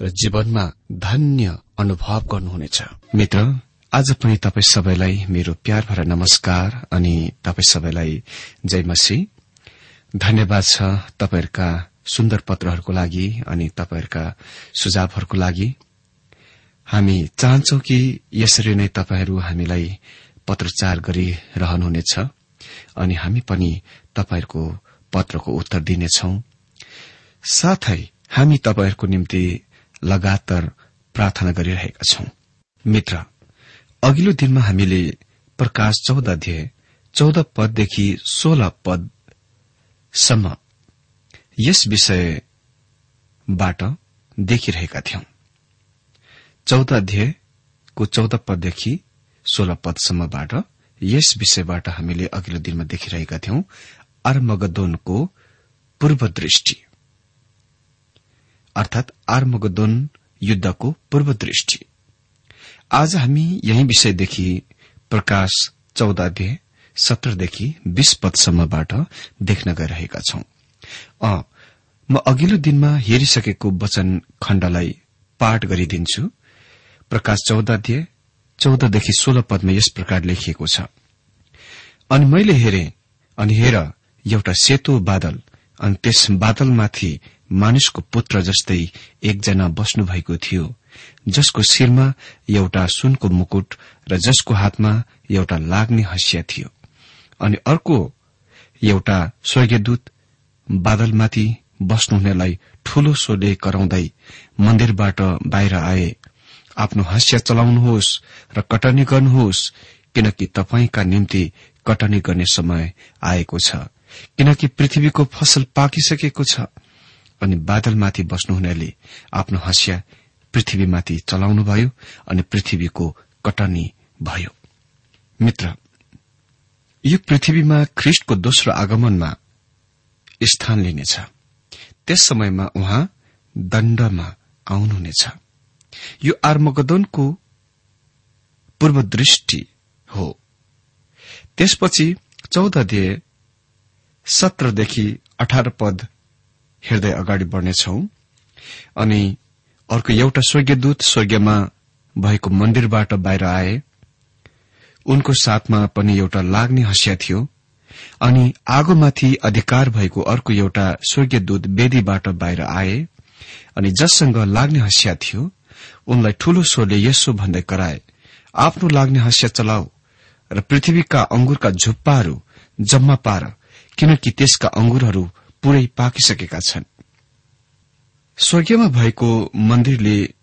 र जीवनमा धन्य अनुभव गर्नुहुनेछ। मित्र आज पनि तपाईँ सबैलाई मेरो प्यार भएर नमस्कार अनि तपाईँ सबैलाई जय मसी धन्यवाद छ तपाईँहरूका सुन्दर पत्रहरूको लागि अनि तपाईँहरूका सुझावहरूको लागि। हामी चाहन्छौ कि यसरी नै तपाईँहरू हामीलाई पत्रचार गरिरहनुहुनेछ अनि हामी पनि तपाईँहरूको पत्रको उत्तर दिनेछौ। साथै हामी तपाईँहरूको निम्ति लगातार प्रार्थना गरिरहेका छौं। मित्र अघिल्लो दिनमा हामीले प्रकाश चौध अध्याय चौध पददेखि सोह्र पदसम्म यस विषयबाट देखिरहेका थियौं। चौध अध्यायको चौध पददेखि सोह्र पदसम्मबाट यस विषयबाट हामीले अघिल्लो दिनमा देखिरहेका थियौं आर्मगदोनको पूर्व दृष्टि अर्थात आर्मगदोन युद्धको पूर्व दृष्टि आज हामी यही विषयदेखि प्रकाश चौध सत्रदेखि बीस पदसम्मबाट देख्न गइरहेका छौं। म अघिल्लो दिनमा हेरिसकेको वचन खण्डलाई पाठ गरिदिन्छु। प्रकाश चौध अध्याय चौधदेखि सोह्र पदमा यस प्रकार लेखिएको छ। अनि मैले हेरे अनि हेर एउटा सेतो बादल अनि त्यस बादलमाथि मानिसको पुत्र जस्तै एकजना बस्नु भएको थियो जसको शिरमा एउटा सुनको मुकुट र जसको हातमा एउटा लाग्ने हँसिया थियो। अनि अर्को एउटा स्वर्गीयदूत बादलमाथि बस्नुहुनेलाई ठूलो सोले कराउँदै मन्दिरबाट बाहिर आए। आफ्नो हास्य चलाउनुहोस् र कटनी गर्नुहोस् किनकि तपाईँका निम्ति कटनी गर्ने समय आएको छ किनकि पृथ्वीको फसल पाकिसकेको छ। अनि बादलमाथि बस्नुहुनेले आफ्नो हँसिया पृथ्वीमाथि चलाउनुभयो अनि पृथ्वीको कटनी भयो। मित्र यो पृथ्वीमा ख्रिष्टको दोस्रो आगमनमा स्थान लिनेछ। त्यस समयमा उहाँ दण्डमा आउनुहुनेछ। यो आर्मगदनको पूर्व दृष्टि हो। त्यसपछि चौध अध्यय सत्रदेखि अठार पद हेर्दै अगाडि बढ्नेछौ। अनि अर्को एउटा स्वर्गीयदूत स्वर्गीयमा भएको मन्दिरबाट बाहिर आए। उनको साथमा पनि एउटा लाग्ने हँसिया थियो। अनि आगोमाथि अधिकार भएको अर्को एउटा स्वर्गीयदूत वेदीबाट बाहिर आए। अनि जससँग लाग्ने हँसिया थियो उनलाई ठूलो स्वरले यसो भन्दै कराए आफ्नो लाग्ने हँसिया चलाऊ र पृथ्वीका अंगुरका झुप्पाहरू जम्मा पार किनकि त्यसका अंगुरहरू पूरै पाकिसकेका छन्। स्वर्गीयमा भएको मन्दिरले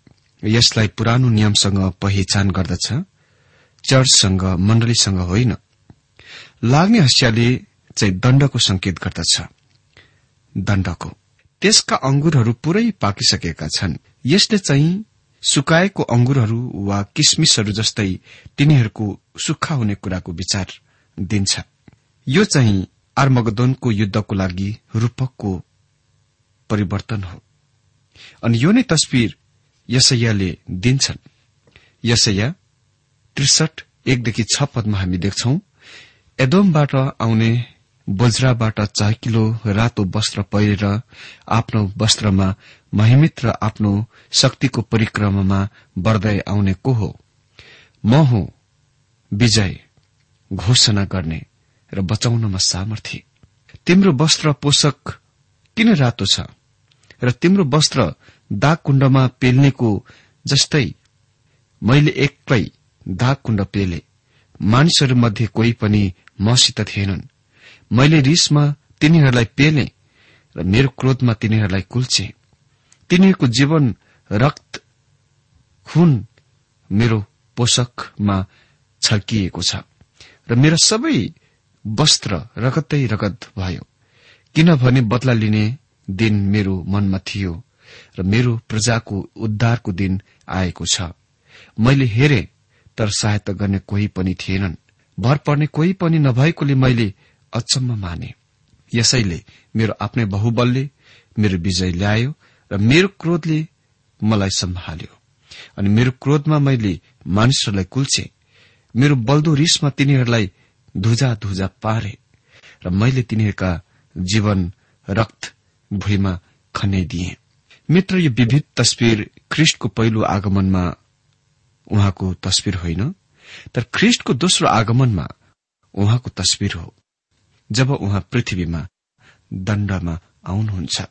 यसलाई पुरानो नियमसँग पहिचान गर्दछ चर्चसँग मण्डलीसँग होइन। लाग्ने हँसियाले चाहिँ दण्डको संकेत गर्दछ। दण्डको। त्यसका अंगुरहरू पूरै पाकिसकेका छन्। यसले चाहिँ सुकाएको अंगुरहरू वा किसमिसहरू जस्तै तिनीहरूको सुक्खा हुने कुराको विचार दिन्छ। यो चाहिँ आर्मगदोनको युद्धको लागि रूपकको परिवर्तन हो। अनि यो नै तस्विर यसैयाले दिन्छन्। यसैया त्रिसठ एकदेखि छ पदमा हामी देख्छौ एदोमबाट आउने बज्राबाट चाकिलो रातो वस्त्र पहिरेर आफ्नो वस्त्रमा महिमित र आफ्नो शक्तिको परिक्रमामा बढ़दै आउने को हो? म हो विजय घोषणा गर्ने। र बचाउनमा सामर्थ्य। तिम्रो वस्त्र पोषक किन रातो छ? र तिम्रो वस्त्र दाग कुण्डमा पेल्नेको जस्तै मैले एक्लै दाग कुण्ड पेले। मानिसहरूमध्ये कोही पनि मसित थिएनन्। मैले रिसमा तिनीहरूलाई पेले र मेरो क्रोधमा तिनीहरूलाई कुल्चे। तिनीहरूको जीवन रक्त खुन मेरो पोषकमा छर्किएको छ। र मेरा सबै वस्त्र रगतै रगत भयो। किनभने बदला लिने दिन मेरो मनमा थियो र मेरो प्रजाको उद्धारको दिन आएको छ। मैले हेरे तर सहायता गर्ने कोही पनि थिएनन्। भर पर्ने कोही पनि नभएकोले मैले अचम्म माने। यसैले मेरो आफ्नै बहुबलले मेरो विजय ल्यायो र मेरो क्रोधले मलाई सम्हाल्यो। अनि मेरो क्रोधमा मैले मानिसहरूलाई कुल्छे। मेरो बल्दो रिसमा तिनीहरूलाई धुजा धुजा पारे र मैले तिनीहरूका जीवन रक्त भुइँमा खनाइदिए मित्र यो विविध तस्विर ख्रिष्टको पहिलो आगमनमा उहाँको तस्विर होइन तर ख्रिष्टको दोस्रो आगमनमा उहाँको तस्विर हो जब उहाँ पृथ्वीमा दण्डमा आउनुहुन्छ।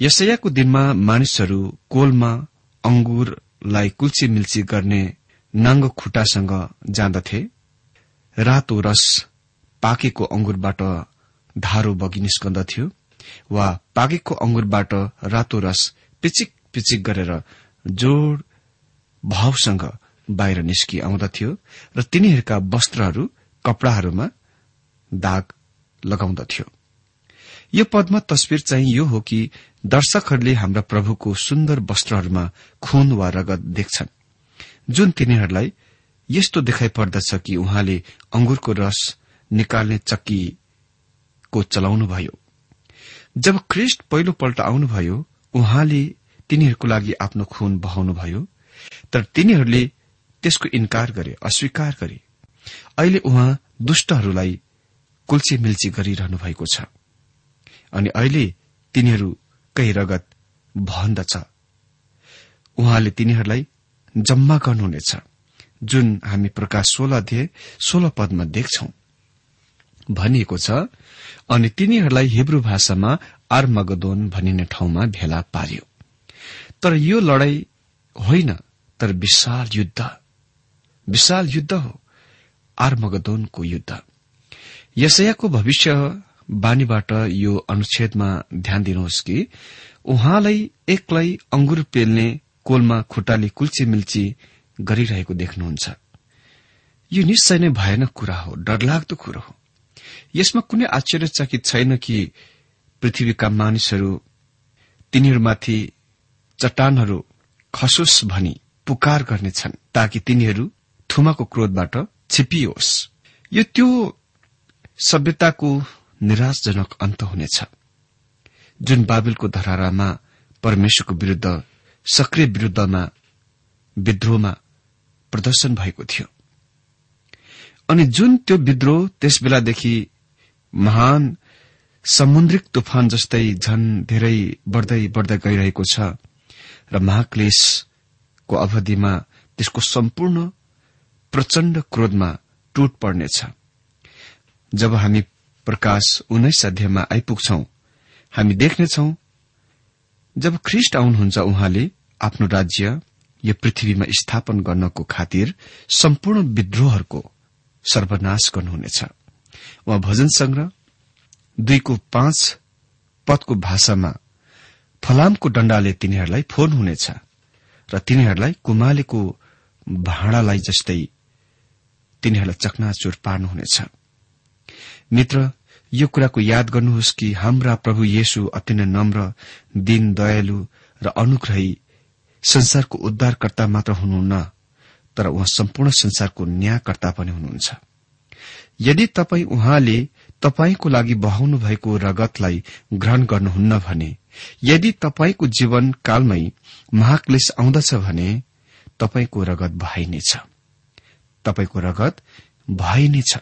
यसैयाको दिनमा मानिसहरू कोलमा अंगुरलाई कुल्ची मिल्ची गर्ने नाङ्गो खुट्टासँग जाँदथे। रातो रस पाकेको अंगुरबाट धारो बगि निस्कन्दथ्यो वा पाकेको अंगुरबाट रातो रस पिचिक पिचिक गरेर जोड भावसँग बाहिर निस्कि आउँदथ्यो र तिनीहरूका वस्त्रहरू कपड़ाहरूमा दाग लगाउँदथ्यो। यो पदमा तस्विर चाहिँ यो हो कि दर्शकहरूले हाम्रा प्रभुको सुन्दर वस्त्रहरूमा खून वा रगत देख्छन् जुन तिनीहरूलाई यस्तो देखाइ पर्दछ कि उहाँले अंगुरको रस निकाल्ने चक्कीको चलाउनुभयो। जब ख्रिष्ट पहिलोपल्ट आउनुभयो उहाँले तिनीहरूको लागि आफ्नो खून बहाउनुभयो तर तिनीहरूले त्यसको इन्कार गरे अस्वीकार गरे। अहिले उहाँ दुष्टहरूलाई कुल्ची मिल्ची गरिरहनु भएको छ। अनि अहिले तिनीहरूकै रगत भन्दछ। उहाँले तिनीहरूलाई जम्मा गर्नुहुनेछ। जुन हामी प्रकाश सोह्र अध्यय सोह्र पदमा देख्छौं। भनिएको छ अनि तिनीहरूलाई हिब्रू भाषामा आर्मगदोन भनिने ठाउँमा भेला पार्यो। तर यो लड़ाई होइन तर विशाल युद्ध। विशाल युद्ध हो आर्मगदोनको युद्ध। यसयाको भविष्य बानीबाट यो अनुच्छेदमा ध्यान दिनुहोस् कि उहाँलाई एक्लै अंगुर पेल्ने कोलमा खुट्टाले कुल्ची मिल्ची गरिरहेको देख्नुहुन्छ। यो निश्चय नै भयानक कुरा हो डरलाग्दो कुरो हो। यसमा कुनै आश्चर्यचकित छैन कि पृथ्वीका मानिसहरू तिनीहरूमाथि चट्टानहरू खसोस भनी पुकार गर्नेछन् ताकि तिनीहरू थुमाको क्रोधबाट छिपियोस्। यो त्यो सभ्यताको निराशजनक अन्त हुनेछ। जुन बाबुलको धरारामा परमेश्वरको विरूद्ध सक्रिय विरूद्धमा विद्रोहमा प्रदर्शन भएको थियो। अनि जुन त्यो विद्रोह त्यस बेलादेखि महान समुद्रिक तुफान जस्तै झन धेरै बढ़दै बढ़दै गइरहेको छ र महाक्लेशको अवधिमा त्यसको सम्पूर्ण प्रचण्ड क्रोधमा टुट पर्नेछ। जब हामी प्रकाश उन्नाइस अध्यायमा आइपुग्छौ हामी देख्नेछौ जब ख्रिष्ट आउनुहुन्छ उहाँले आफ्नो राज्य यो पृथ्वीमा स्थापन गर्नको खातिर सम्पूर्ण विद्रोहहरूको सर्वनाश गर्नुहुनेछ। उहाँ भजन संग्रह दुईको पाँच पदको भाषामा फलामको डण्डाले तिनीहरूलाई फोर्नुहुनेछ र तिनीहरूलाई कुमालेको भाँडालाई जस्तै तिनीहरूलाई चकनाचुर पार्नुहुनेछ। मित्र यो कुराको याद गर्नुहोस् कि हाम्रा प्रभु येशु अति नै नम्र दिन दयालु र अनुग्रही संसारको उद्धारकर्ता मात्र हुनुहुन्न तर उहाँ सम्पूर्ण संसारको न्यायकर्ता पनि हुनुहुन्छ। यदि तपाई उहाँले तपाईँको लागि बहाउनु भएको रगतलाई ग्रहण गर्नुहुन्न भने यदि तपाईँको जीवन कालमै महाक्लेश आउँदछ भने तपाईँको रगत भइनेछ तपाईँको रगत भइनेछ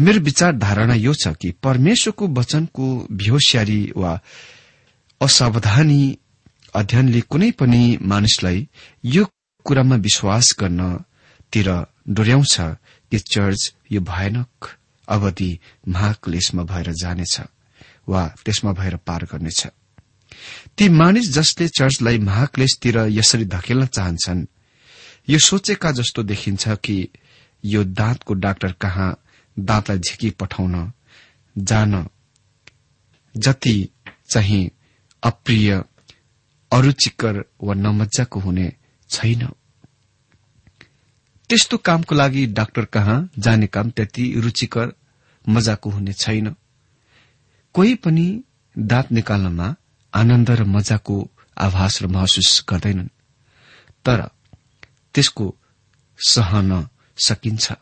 मेरो विचार धारणा यो छ कि परमेश्वरको वचनको भ्योस्यारी वा असावधानी अध्ययनले कुनै पनि मानिसलाई यो कुरामा विश्वास गर्नतिर डोर्याउँछ कि चर्च यो भयानक अवधि महाक्लेशमा भएर जानेछ वा त्यसमा भएर पार गर्नेछ। ती मानिस जसले चर्चलाई महाक्लेशतिर यसरी धकेल्न चाहन्छन् यो सोचेका जस्तो देखिन्छ कि यो दाँतको डाक्टर कहाँ दाँतलाई झिकी पठाउन जान जति चाहिँ अप्रिय अरूचिकर वा नमजाको हुने छैन। त्यस्तो कामको लागि डाक्टर कहाँ जाने काम त्यति रुचिकर मजाको हुने छैन। कोही पनि दाँत निकाल्नमा आनन्द र मजाको आभास र महसुस गर्दैनन्। तर त्यसको सहन सकिन्छ।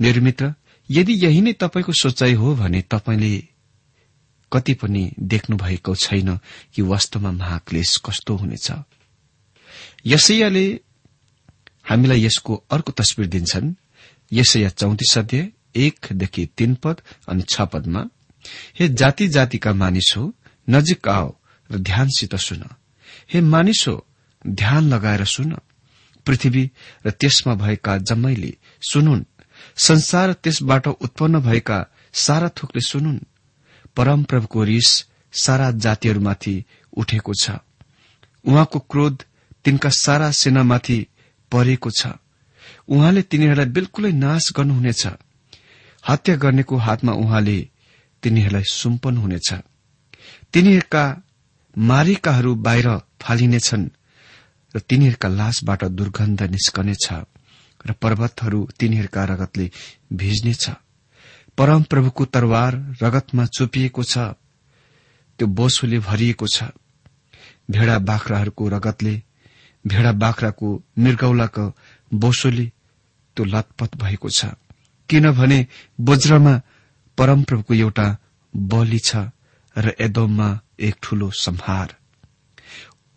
मेरो मित्र यदि यही नै तपाईँको सोचाइ हो भने तपाईँले कति पनि देख्नु भएको छैन कि वास्तवमा महाक्लेश कस्तो हुनेछ। यसैयाले हामीलाई यसको अर्को तस्विर दिन्छन्। यसैया चौतिस अध्याय एकदेखि तीन पद अनि छ पदमा हे जाति जातिका मानिस हो नजिक आओ र ध्यानसित सुन। हे मानिस हो ध्यान लगाएर सुन। पृथ्वी र त्यसमा भएका जम्मैले सुनुन्। संसार त्यसबाट उत्पन्न भएका सारा थोकले सुनुन्। परमप्रभुको रिस सारा जातिहरूमाथि उठेको छ। उहाँको क्रोध तिनका सारा सेनामाथि परेको छ। उहाँले तिनीहरूलाई बिल्कुलै नाश गर्नुहुनेछ। हत्या गर्नेको हातमा उहाँले तिनीहरूलाई सुम्पन हुनेछ। तिनीहरूका मारिकाहरू बाहिर फालिनेछन् र तिनीहरूका लासबाट दुर्गन्ध निस्कनेछ र पर्वतहरू तिनीहरूका रगतले भिज्नेछ। परमप्रभुको तरवार रगतमा चोपिएको छ त्यो बोसोले भरिएको छ। भेडा बाख्राहरूको रगतले भेडा बाख्राको मृगौलाको बोसोले त्यो लतपत भएको छ। किनभने बोज्रमा परमप्रभुको एउटा बलि छ र एदोममा एक ठूलो संहार।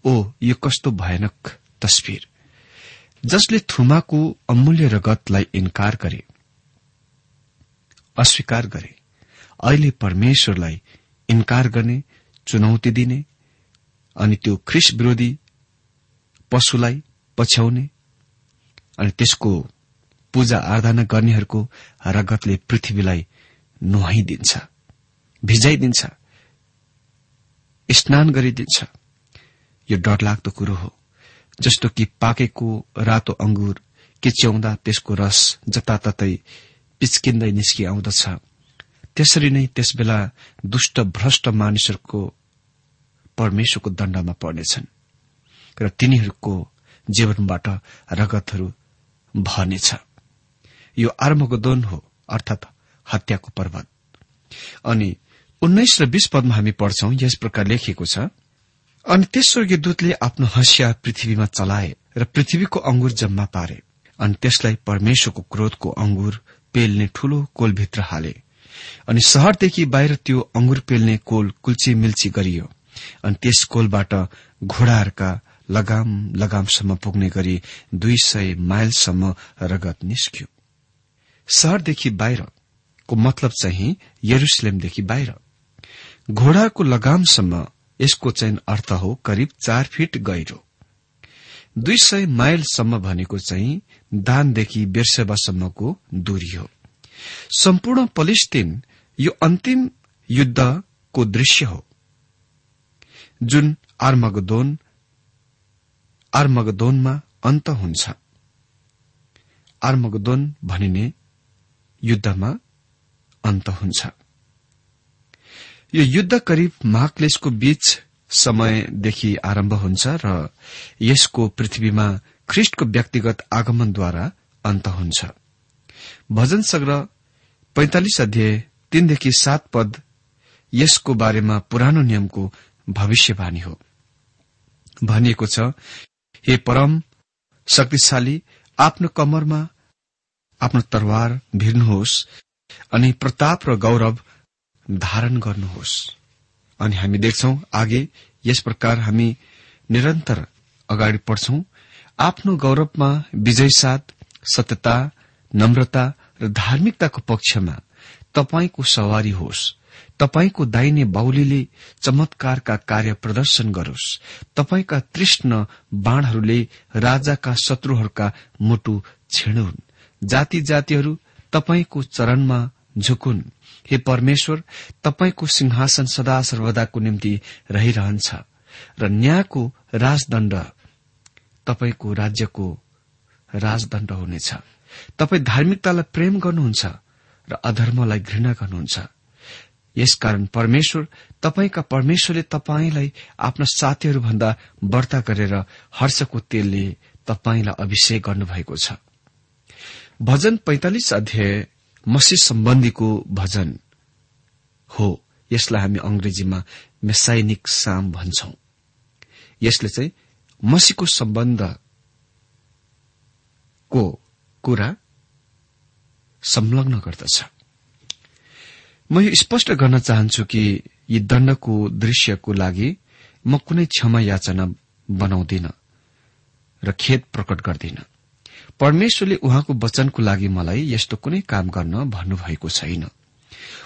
ओ यो कस्तो भयानक तस्विर। जसले थुमाको अमूल्य रगतलाई इन्कार गरे। अस्वीकार गरे। अहिले परमेश्वरलाई इन्कार गर्ने चुनौती दिने अनि त्यो ख्रिस विरोधी पशुलाई पछ्याउने अनि त्यसको पूजा आराधना गर्नेहरूको रगतले पृथ्वीलाई नुहाइदिन्छ भिजाइदिन्छ स्नान गरिदिन्छ। यो डरलाग्दो कुरो हो जस्तो कि पाकेको रातो अंगुर किच्याउँदा त्यसको रस जताततै पिच्किँदै निस्किआउँदछ त्यसरी नै त्यसबेला दुष्ट भ्रष्ट मानिसहरूको परमेश्वरको दण्डमा पर्नेछन् र तिनीहरूको जीवनबाट रगतहरू भर्नेछ। यो आर्मगोदोन हो अर्थात हत्याको पर्वत। अनि उन्नाइस र बीस पदमा हामी पढ्छौं यस प्रकार लेखिएको छ अनि त्यस स्वर्गीय दूतले आफ्नो हँसिया पृथ्वीमा चलाए र पृथ्वीको अंगुर जम्मा पारे। अनि त्यसलाई परमेश्वरको क्रोधको अंगुर पेल्ने ठूलो कोलभित्र हाले। अनि शहरदेखि बाहिर त्यो अंगुर पेल्ने कोल कुल्ची मिल्ची गरियो। अनि त्यस कोलबाट घोड़ाहरूका लगाम लगामसम्म पुग्ने गरी दुई सय माइलसम्म रगत निस्क्यो। शहरदेखि बाहिरको मतलब चाहिँ यरुसलेमदेखि बाहिर। घोड़ाको लगामसम्म यसको चाहिँ अर्थ हो करिब चार फिट गहिरो। दुई सय माइलसम्म भनेको चाहिँ दानदेखि बेर्सेबासम्मको दूरी हो। सम्पूर्ण पलिस्तिन यो अन्तिम युद्धको दृश्य हो। जुन आर्मगदोन आर्मगदोनमा अन्त हुन्छ। आर्मगदोन भनिने युद्धमा अन्त हुन्छ। यो युद्ध करिब महाक्लेशको बीच समयदेखि आरम्भ हुन्छ र यसको पृथ्वीमा ख्रिष्टको व्यक्तिगत आगमनद्वारा अन्त हुन्छ। भजन संग्रह पैंतालिस अध्याय तीनदेखि सात पद यसको बारेमा पुरानो नियमको भविष्यवाणी हो। भनिएको छ हे परम शक्तिशाली आफ्नो कमरमा आफ्नो तरवार भिर्नुहोस् अनि प्रताप र गौरव धारण गर्नुहोस्। अनि हामी देख्छौ आगे यस प्रकार हामी निरन्तर अगाडि बढ्छौं। आफ्नो गौरवमा विजय साथ सत्यता नम्रता र धार्मिकताको पक्षमा तपाईँको सवारी होस्। तपाईँको दाहिने बाहुलीले चमत्कारका कार्य प्रदर्शन गरोस्। तपाईँका तृष्ण बाणहरूले राजाका शत्रुहरूका मुटु छिणुन् जाति जातिहरू तपाईँको चरणमा झुकुन्। हे परमेश्वर तपाईँको सिंहासन सदा सर्वदाको निम्ति रहिरहन्छ र न्यायको राजदण्ड तपाईँको राज्यको राजदण्ड हुनेछ। तपाईँ धार्मिकतालाई प्रेम गर्नुहुन्छ र अधर्मलाई घृणा गर्नुहुन्छ। यसकारण परमेश्वर तपाईँका परमेश्वरले तपाईँलाई आफ्ना साथीहरूभन्दा वर्ता गरेर हर्षको तेलले तपाईँलाई अभिषेक गर्नुभएको छ। भजन पैंतालिस अध्याय मसी सम्बन्धीको भजन हो। यसलाई हामी अंग्रेजीमा मेसाइनिक साम भन्छौ। यसले चाहिँ मसीको सम्बन्धको कुरा संलग्न गर्दछ। म यो स्पष्ट गर्न चाहन्छु कि यी दण्डको दृश्यको लागि म कुनै क्षमा याचना बनाउँदिन र खेद प्रकट गर्दिन। परमेश्वरले उहाँको वचनको लागि मलाई यस्तो कुनै काम गर्न भन्नुभएको छैन।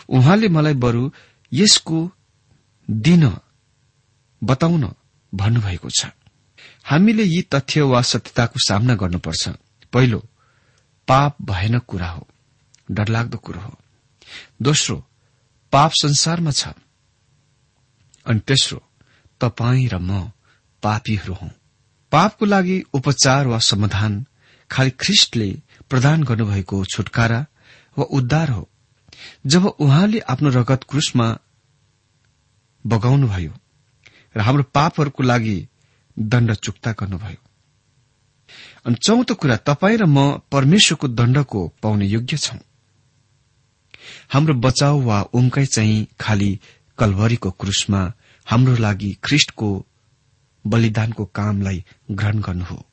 उहाँले मलाई बरू यसको दिन बताउन भन्नुभएको छ। हामीले यी तथ्य वा सत्यताको सामना गर्नुपर्छ। पहिलो पाप भएन कुरा हो। डरलाग्दो कुरो हो। दोस्रो पाप संसारमा छ। अनि तेस्रो तपाई र म पापीहरू हौ। पापको लागि उपचार वा समाधान खालि ख्रिष्टले प्रदान गर्नुभएको छुटकारा वा उद्धार हो। जब उहाँले आफ्नो रगत क्रुसमा बगाउनुभयो र हाम्रो पापहरूको लागि दण्ड चुक्ता गर्नुभयो। अनि चौथो कुरा तपाईँ र म परमेश्वरको दण्डको पाउने योग्य छौं। हाम्रो बचाउ वा उम्काई चाहिँ खालि कलवरीको क्रुसमा हाम्रो लागि ख्रिष्टको बलिदानको कामलाई ग्रहण गर्नु हो।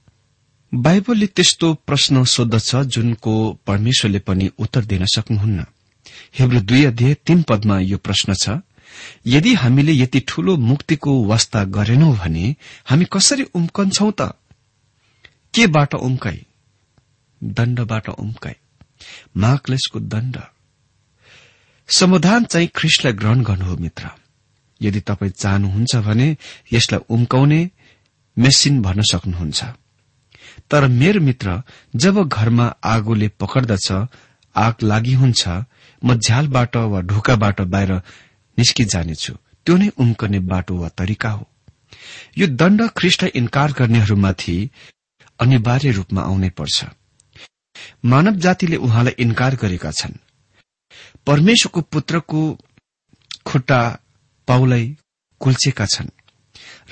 बाइबलले त्यस्तो प्रश्न सोद्धछ जुनको परमेश्वरले पनि उत्तर दिन सक्नुहुन्न। हेब्रो दुई अध्यय तीन पदमा यो प्रश्न छ यदि हामीले यति ठूलो मुक्तिको वास्ता गरेनौ भने हामी कसरी उम्कन्छौ त? केबाट उम्काई? दण्डबाट उम्काई? महाक्लेशको दण्ड? समाधान चाहिँ ख्रिस्टलाई ग्रहण गर्नु हो मित्र। यदि तपाईँ चाहनुहुन्छ भने यसलाई उम्काउने मेसिन भन्न सक्नुहुन्छ। तर मेरो मित्र जब घरमा आगोले पकड्दछ आग लागि हुन्छ म झ्यालबाट वा ढोकाबाट बाहिर निस्किजानेछु। त्यो नै उम्कने बाटो वा तरिका हो। यो दण्ड ख्रिष्ट इन्कार गर्नेहरूमाथि अनिवार्य रूपमा आउनै पर्छ। मानव जातिले उहाँलाई इन्कार गरेका छन्। परमेश्वरको पुत्रको खुट्टा पाउलाई कुल्चेका छन्।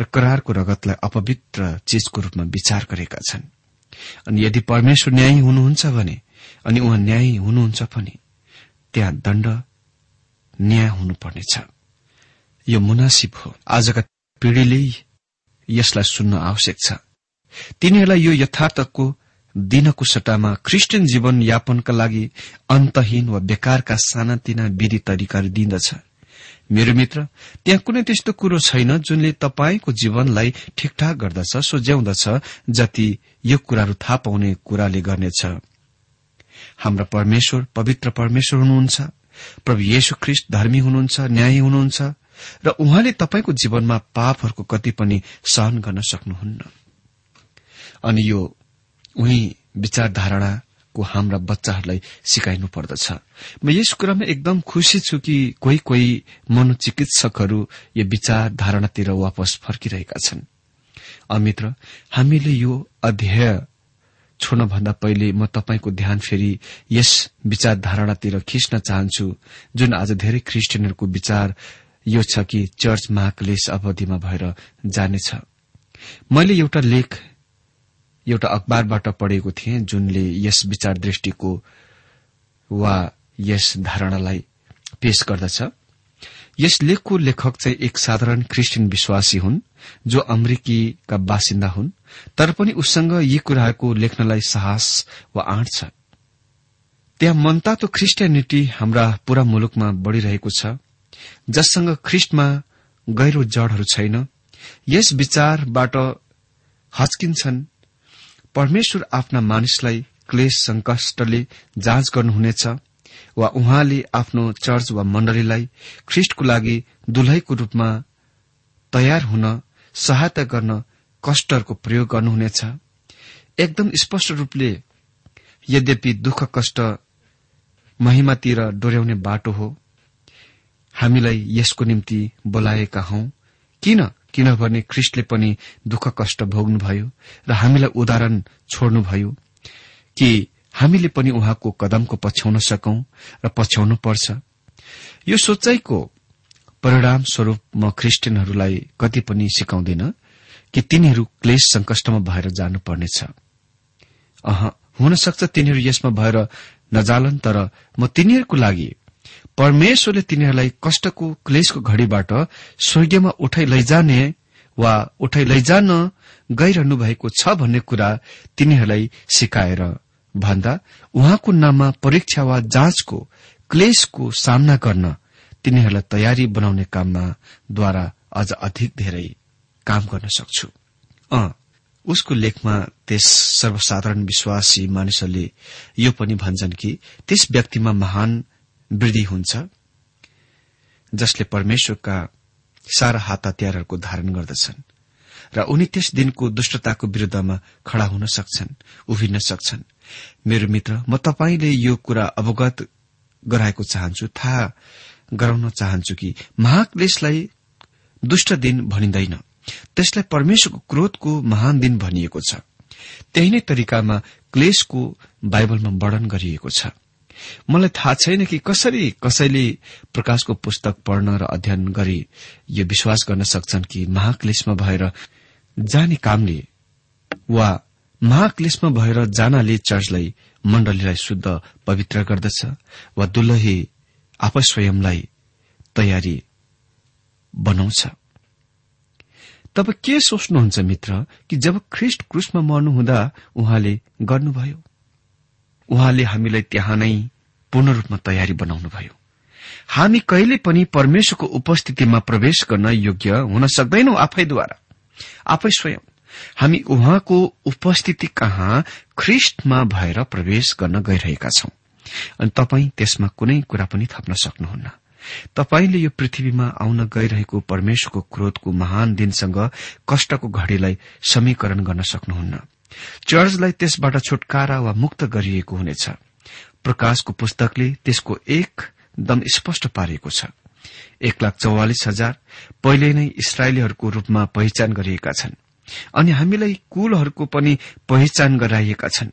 र करारको रगतलाई अपवित्र चीजको रूपमा विचार गरेका छन्। अनि यदि परमेश्वर न्यायी हुनुहुन्छ भने अनि उहाँ न्यायी हुनुहुन्छ भने त्यहाँ दण्ड न्याय हुनुपर्नेछ। यो मुनासिब हो। आजका पीढ़ीले यसलाई सुन्न आवश्यक छ। तिनीहरूलाई यो यथार्थको दिनको सट्टामा क्रिस्चियन जीवन यापनका लागि अन्तहीन वा बेकारका सानातिना विधि तरिकाहरू दिँदछ। मेरो मित्र त्यहाँ कुनै त्यस्तो कुरो छैन जुनले तपाईँको जीवनलाई ठिकठाक गर्दछ सोझ्याउँदछ जति यो कुराहरू थाहा पाउने कुराले गर्नेछ। हाम्रा परमेश्वर पवित्र परमेश्वर हुनुहुन्छ। प्रभु येशु ख्रिस्ट धर्मी हुनुहुन्छ न्यायी हुनुहुन्छ र उहाँले तपाईँको जीवनमा पापहरूको कति पनि सहन गर्न सक्नुहुन्न। अनि यो उही विचारधारणाको हाम्रा बच्चाहरूलाई सिकाइनु पर्दछ। म यस कुरामा एकदम खुशी छु कि कोही कोही मनोचिकित्सकहरू यो विचारधारणातिर वापस फर्किरहेका छन्। अमित्र हामीले यो अध्यय छोड्नभन्दा पहिले म तपाईँको ध्यान फेरि यस विचारधारणातिर खिच्न चाहन्छु जुन आज धेरै क्रिस्चियनहरूको विचार यो छ कि चर्च महाक्लेश अवधिमा भएर जानेछ। मैले एउटा लेख एउटा अखबारबाट पढेको थिएँ जुनले यस विचार दृष्टिको वा यस धारणालाई पेश गर्दछ। यस लेखको लेखक चाहिँ एक साधारण क्रिस्चियन विश्वासी हुन् जो अमेरिकीका बासिन्दा हुन् तर पनि उससँग यी कुराहरूको लेख्नलाई साहस वा आँट छ। त्यहाँ मनतातो ख्रिस्टियानिटी हाम्रा पूरा मुलुकमा बढ़िरहेको छ जससँग ख्रिस्टमा गहिरो जड़हरू छैन। यस विचारबाट हच्किन्छन् परमेश्वर आफ्ना मानिसलाई क्लेश संकष्टले जाँच गर्नुहुनेछ वा उहाँले आफ्नो चर्च वा मण्डलीलाई ख्रिष्टको लागि दुलैको रूपमा तयार हुन सहायता गर्न कष्टहरूको प्रयोग गर्नुहुनेछ। एकदम स्पष्ट रूपले यद्यपि दुःख कष्ट महिमातिर डोर्याउने बाटो हो। हामीलाई यसको निम्ति बोलाएका हौ। किन? किनभने ख्रिस्टले पनि दुःख कष्ट भोग्नुभयो र हामीलाई उदाहरण छोड्नुभयो कि हामीले पनि उहाँको कदमको पछ्याउन सकौं र पछ्याउनु पर्छ। यो सोचाइको परिणाम स्वरूप म ख्रिस्टियनहरूलाई कति पनि सिकाउँदिन कि तिनीहरू क्लेश संकष्टमा भएर जानुपर्नेछ। हुन सक्छ तिनीहरू यसमा भएर नजालन् तर म तिनीहरूको लागि परमेश्वरले तिनीहरूलाई कष्टको क्लेशको घड़ीबाट स्वर्गीयमा उठाइ लैजाने वा उठाइ लैजान गइरहनु भएको छ भन्ने कुरा तिनीहरूलाई सिकाएर भन्दा उहाँको नाममा परीक्षा वा जाँचको क्लेशको सामना गर्न तिनीहरूलाई तयारी बनाउने काममा द्वारा अझ अधिक धेरै काम गर्न सक्छु। उसको लेखमा त्यस सर्वसाधारण विश्वासी मानिसहरूले यो पनि भन्छन् कि त्यस व्यक्तिमा महान वृद्धि हुन्छ जसले परमेश्वरका सारा हात हतियारहरूको धारण गर्दछन् र उनी त्यस दिनको दुष्टताको विरूद्धमा खड़ा हुन सक्छन् उभिन्न सक्छन्। मेरो मित्र म तपाईँले यो कुरा अवगत गराएको चाहन्छु थाहा गराउन चाहन्छु कि महाक्लेशलाई दुष्ट दिन भनिँदैन। त्यसलाई परमेश्वरको क्रोधको महान दिन भनिएको छ। त्यही नै तरिकामा क्लेशको बाइबलमा वर्णन गरिएको छ। मलाई थाहा छैन कि कसरी कसैले प्रकाशको पुस्तक पढ्न र अध्ययन गरी यो विश्वास गर्न सक्छन् कि महाक्लेशमा भएर जाने कामले वा महाक्लेशमा भएर जानाले चर्चलाई मण्डलीलाई शुद्ध पवित्र गर्दछ वा दुलही आफै स्वयंलाई तयारी बनाउँछ। तब के सोच्नुहुन्छ मित्र कि जब ख्रिष्ट क्रुसमा मर्नुहुँदा उहाँले गर्नुभयो? उहाँले हामीलाई त्यहाँ नै पूर्ण रूपमा तयारी बनाउनुभयो हामी कहिले पनि परमेश्वरको उपस्थितिमा प्रवेश गर्न योग्य हुन सक्दैनौ आफैद्वारा। आफै स्वयं। हामी उहाँको उपस्थिति कहाँ ख्रिष्टमा भएर प्रवेश गर्न गइरहेका छौं। अनि तपाईँ त्यसमा कुनै कुरा पनि थप्न सक्नुहुन्न। तपाईँले यो पृथ्वीमा आउन गइरहेको परमेश्वरको क्रोधको महान दिनसँग कष्टको घड़ीलाई समीकरण गर्न सक्नुहुन्न। चर्चलाई त्यसबाट छुटकारा वा मुक्त गरिएको हुनेछ। प्रकाशको पुस्तकले त्यसको एकदम स्पष्ट पारिएको छ। एक लाख चौवालिस हजार पहिले नै इसरायलीहरूको रूपमा पहिचान गरिएका छन् अनि हामीलाई कुलहरूको पनि पहिचान गराइएका छन्।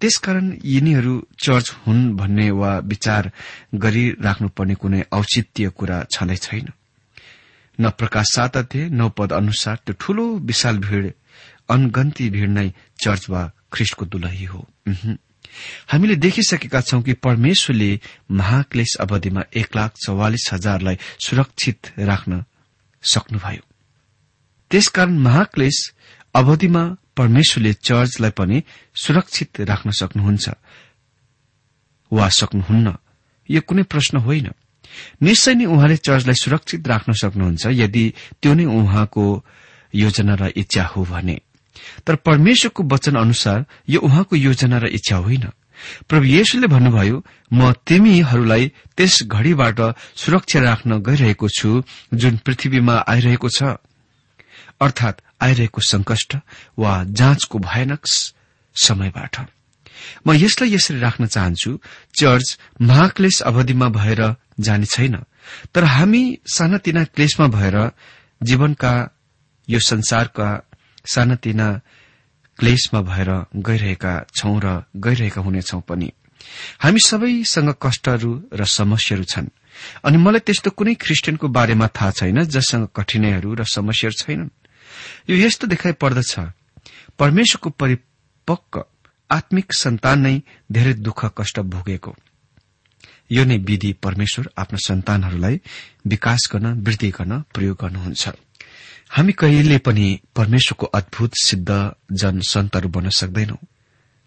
त्यसकारण यिनीहरू चर्च हुन् भन्ने वा विचार गरिराख्नुपर्ने कुनै औचित्य कुरा छँदै छैन। न प्रकाश सात अध्यय नौ पद अनुसार त्यो ठूलो विशाल भीड़ अनगन्ती भीड़ नै चर्च वा ख्रिस्टको दुलही हो। हामीले देखिसकेका छौं कि परमेश्वरले महाक्लेश अवधिमा एक लाख चौवालिस हजारलाई सुरक्षित राख्न सक्नुभयो। त्यसकारण महाक्लेश अवधिमा परमेश्वरले चर्चलाई पनि सुरक्षित राख्न सक्नुहुन्छ। वा सक्नुहुन्न? यो कुनै प्रश्न होइन। निश्चय नै उहाँले चर्चलाई सुरक्षित राख्न सक्नुहुन्छ यदि त्यो नै उहाँको योजना र इच्छा हो भने। तर परमेश्वरको वचन अनुसार यो उहाँको योजना र इच्छा होइन। प्रभु येशुले भन्नुभयो म तिमीहरूलाई त्यस घड़ीबाट सुरक्षा राख्न गइरहेको छु जुन पृथ्वीमा आइरहेको छ। अर्थात आइरहेको संकष्ट वा जाँचको भयानक समयबाट। म यसलाई यसरी राख्न चाहन्छु चर्च महाक्लेश अवधिमा भएर जाने छैन तर हामी सानातिना क्लेशमा भएर जीवनका यो संसारका सानातिना क्लेशमा भएर गइरहेका छौं र गइरहेका हुनेछौ पनि। हामी सबैसँग कष्टहरू र समस्याहरू छन्। अनि मलाई त्यस्तो कुनै ख्रिस्टियनको बारेमा थाहा छैन जससँग कठिनाईहरू र समस्याहरू छैनन्। यो यस्तो देखाइ पर्दछ परमेश्वरको परिपक्व आत्मिक सन्तान नै धेरै दुःख कष्ट भोगेको। यो नै विधि परमेश्वर आफ्ना सन्तानहरूलाई विकास गर्न वृद्धि गर्न प्रयोग गर्नुहुन्छ। हामी कहिले पनि परमेश्वरको अद्भुत सिद्ध जन सन्तहरू बन्न सक्दैनौ।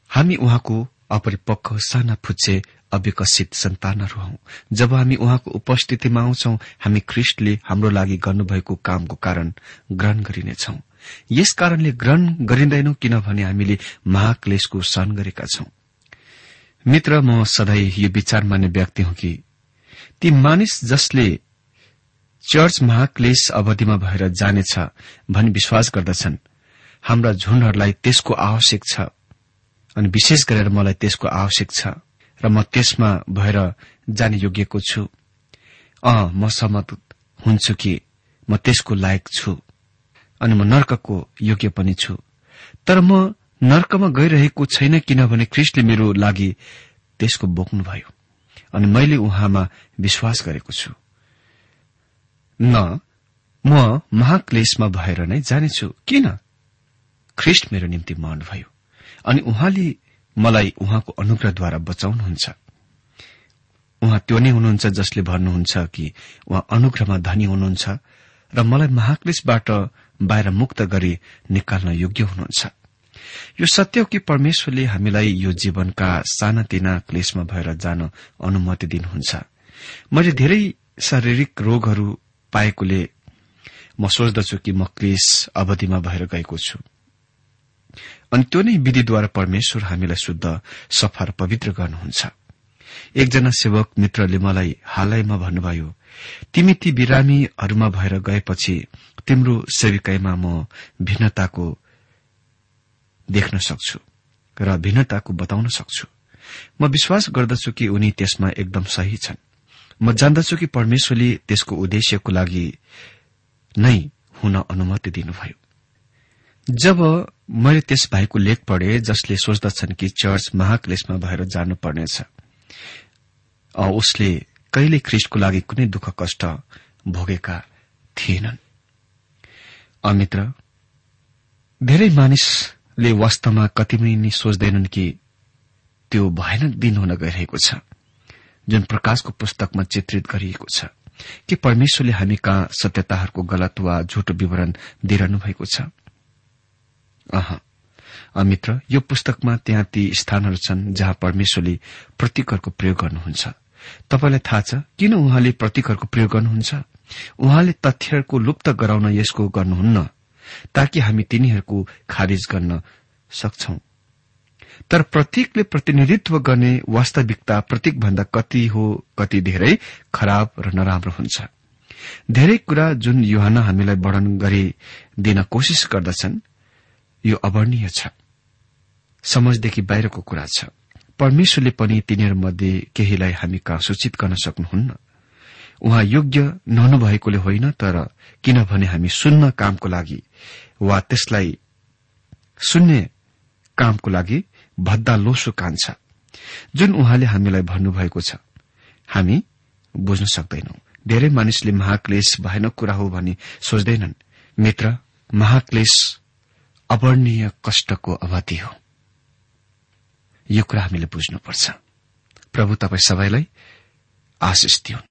हामी उहाँको अपरिपक्व साना फुच्चे अविकसित सन्तानहरू हौ। जब हामी उहाँको उपस्थितिमा आउँछौ हामी ख्रिष्टले हाम्रो लागि गर्नुभएको कामको कारण ग्रहण गरिनेछौ। यस कारणले ग्रहण गरिँदैनौ किनभने हामीले महाक्लेशको सहन गरेका छौं। मित्र म सधैँ यो विचार मान्ने व्यक्ति हुँ कि ती मानिस जसले चर्च महाक्लेश अवधिमा भएर जानेछ भनी विश्वास गर्दछन्। हाम्रा झुण्डहरूलाई त्यसको आवश्यक छ अनि विशेष गरेर मलाई त्यसको आवश्यक छ र म त्यसमा भएर जाने योग्यको छु। अ म सहमत हुन्छु कि म त्यसको लायक छु अनि म नर्कको योग्य पनि छु। तर म नर्कमा गइरहेको छैन किनभने ख्रिस्टले मेरो लागि त्यसको बोक्नुभयो अनि मैले उहाँमा विश्वास गरेको छु। न म महाक्लेशमा भएर नै जानेछु। किन? ख्रिस्ट मेरो निम्ति मर्नुभयो अनि उहाँले मलाई उहाँको अनुग्रहद्वारा बचाउनुहुन्छ। उहाँ त्यो नै हुनुहुन्छ जसले भन्नुहुन्छ कि उहाँ अनुग्रहमा धनी हुनुहुन्छ र मलाई महाक्लेशबाट बाहिर मुक्त गरी निकाल्न योग्य हुनुहुन्छ। यो सत्य हो कि परमेश्वरले हामीलाई यो जीवनका सानातिना क्लेशमा भएर जान अनुमति दिनुहुन्छ। मैले धेरै शारीरिक रोगहरू पाएकोले म सोच्दछु कि म क्लेश अवधिमा भएर गएको छु। अनि त्यो नै विधिद्वारा परमेश्वर हामीलाई शुद्ध सफा र पवित्र गर्नुहुन्छ। एकजना सेवक मित्रले मलाई हालैमा भन्नुभयो तिमी ती बिरामीहरूमा भएर गएपछि तिम्रो सेविकाईमा म भिन्नताको देख्न सक्छु र भिन्नताको बताउन सक्छु। म विश्वास गर्दछु कि उनी त्यसमा एकदम सही छन्। म जान्दछु कि परमेश्वरले त्यसको उद्देश्यको लागि नै हुन अनुमति दिनुभयो। जब मैले त्यस भाइको लेख पढे जसले सोच्दछन् कि चर्च महाक्लेशमा भएर जानुपर्नेछ उसले कहिले ख्रिस्टको लागि कुनै दुःख कष्ट भोगेका थिएनन्। अमित्र धेरै मानिसले वास्तवमा कतिमै नै सोच्दैनन् कि त्यो भयानक दिन हुन गइरहेको छ। जुन प्रकाशको पुस्तकमा चित्रित गरिएको छ कि परमेश्वरले हामी कहाँ सत्यताहरूको गलत वा झुटो विवरण दिइरहनु भएको छ मित्र यो पुस्तकमा त्यहाँ ती स्थानहरू छन् जहाँ परमेश्वरले प्रतीकहरूको प्रयोग गर्नुहुन्छ। तपाईँलाई थाहा छ किन उहाँले प्रतीकहरूको प्रयोग गर्नुहुन्छ? उहाँले तथ्यहरूको लुप्त गराउन यसको गर्नुहुन्न ताकि हामी तिनीहरूको खारिज गर्न सक्छौ। तर प्रतीकले प्रतिनिधित्व गर्ने वास्तविकता प्रतीक भन्दा कति हो कति धेरै खराब र नराम्रो हुन्छ। धेरै कुरा जुन युहान हामीलाई वर्णन गरिदिन कोशिश गर्दछन् यो अवर्णीय छ। समझदेखि बाहिरको कुरा छ। परमेश्वरले पनि तिनीहरूमध्ये केहीलाई हामी कहाँ सूचित गर्न सक्नुहुन्न। उहाँ योग्य नहुनुभएकोले होइन तर किनभने हामी सुन्न कामको लागि वा त्यसलाई सुन्ने कामको लागि भद्दा लोसो कान्छ जुन उहाँले हामीलाई भन्नुभएको छ हामी बुझ्न सक्दैनौ। धेरै मानिसले महाक्लेश भएन कुरा हो भनी सोच्दैनन्। मित्र महाक्लेश अवर्णीय कष्टको अवधि हो। यो कुरा हामीले बुझ्नुपर्छ। प्रभु तपाईँ सबैलाई आशिष दिउन्।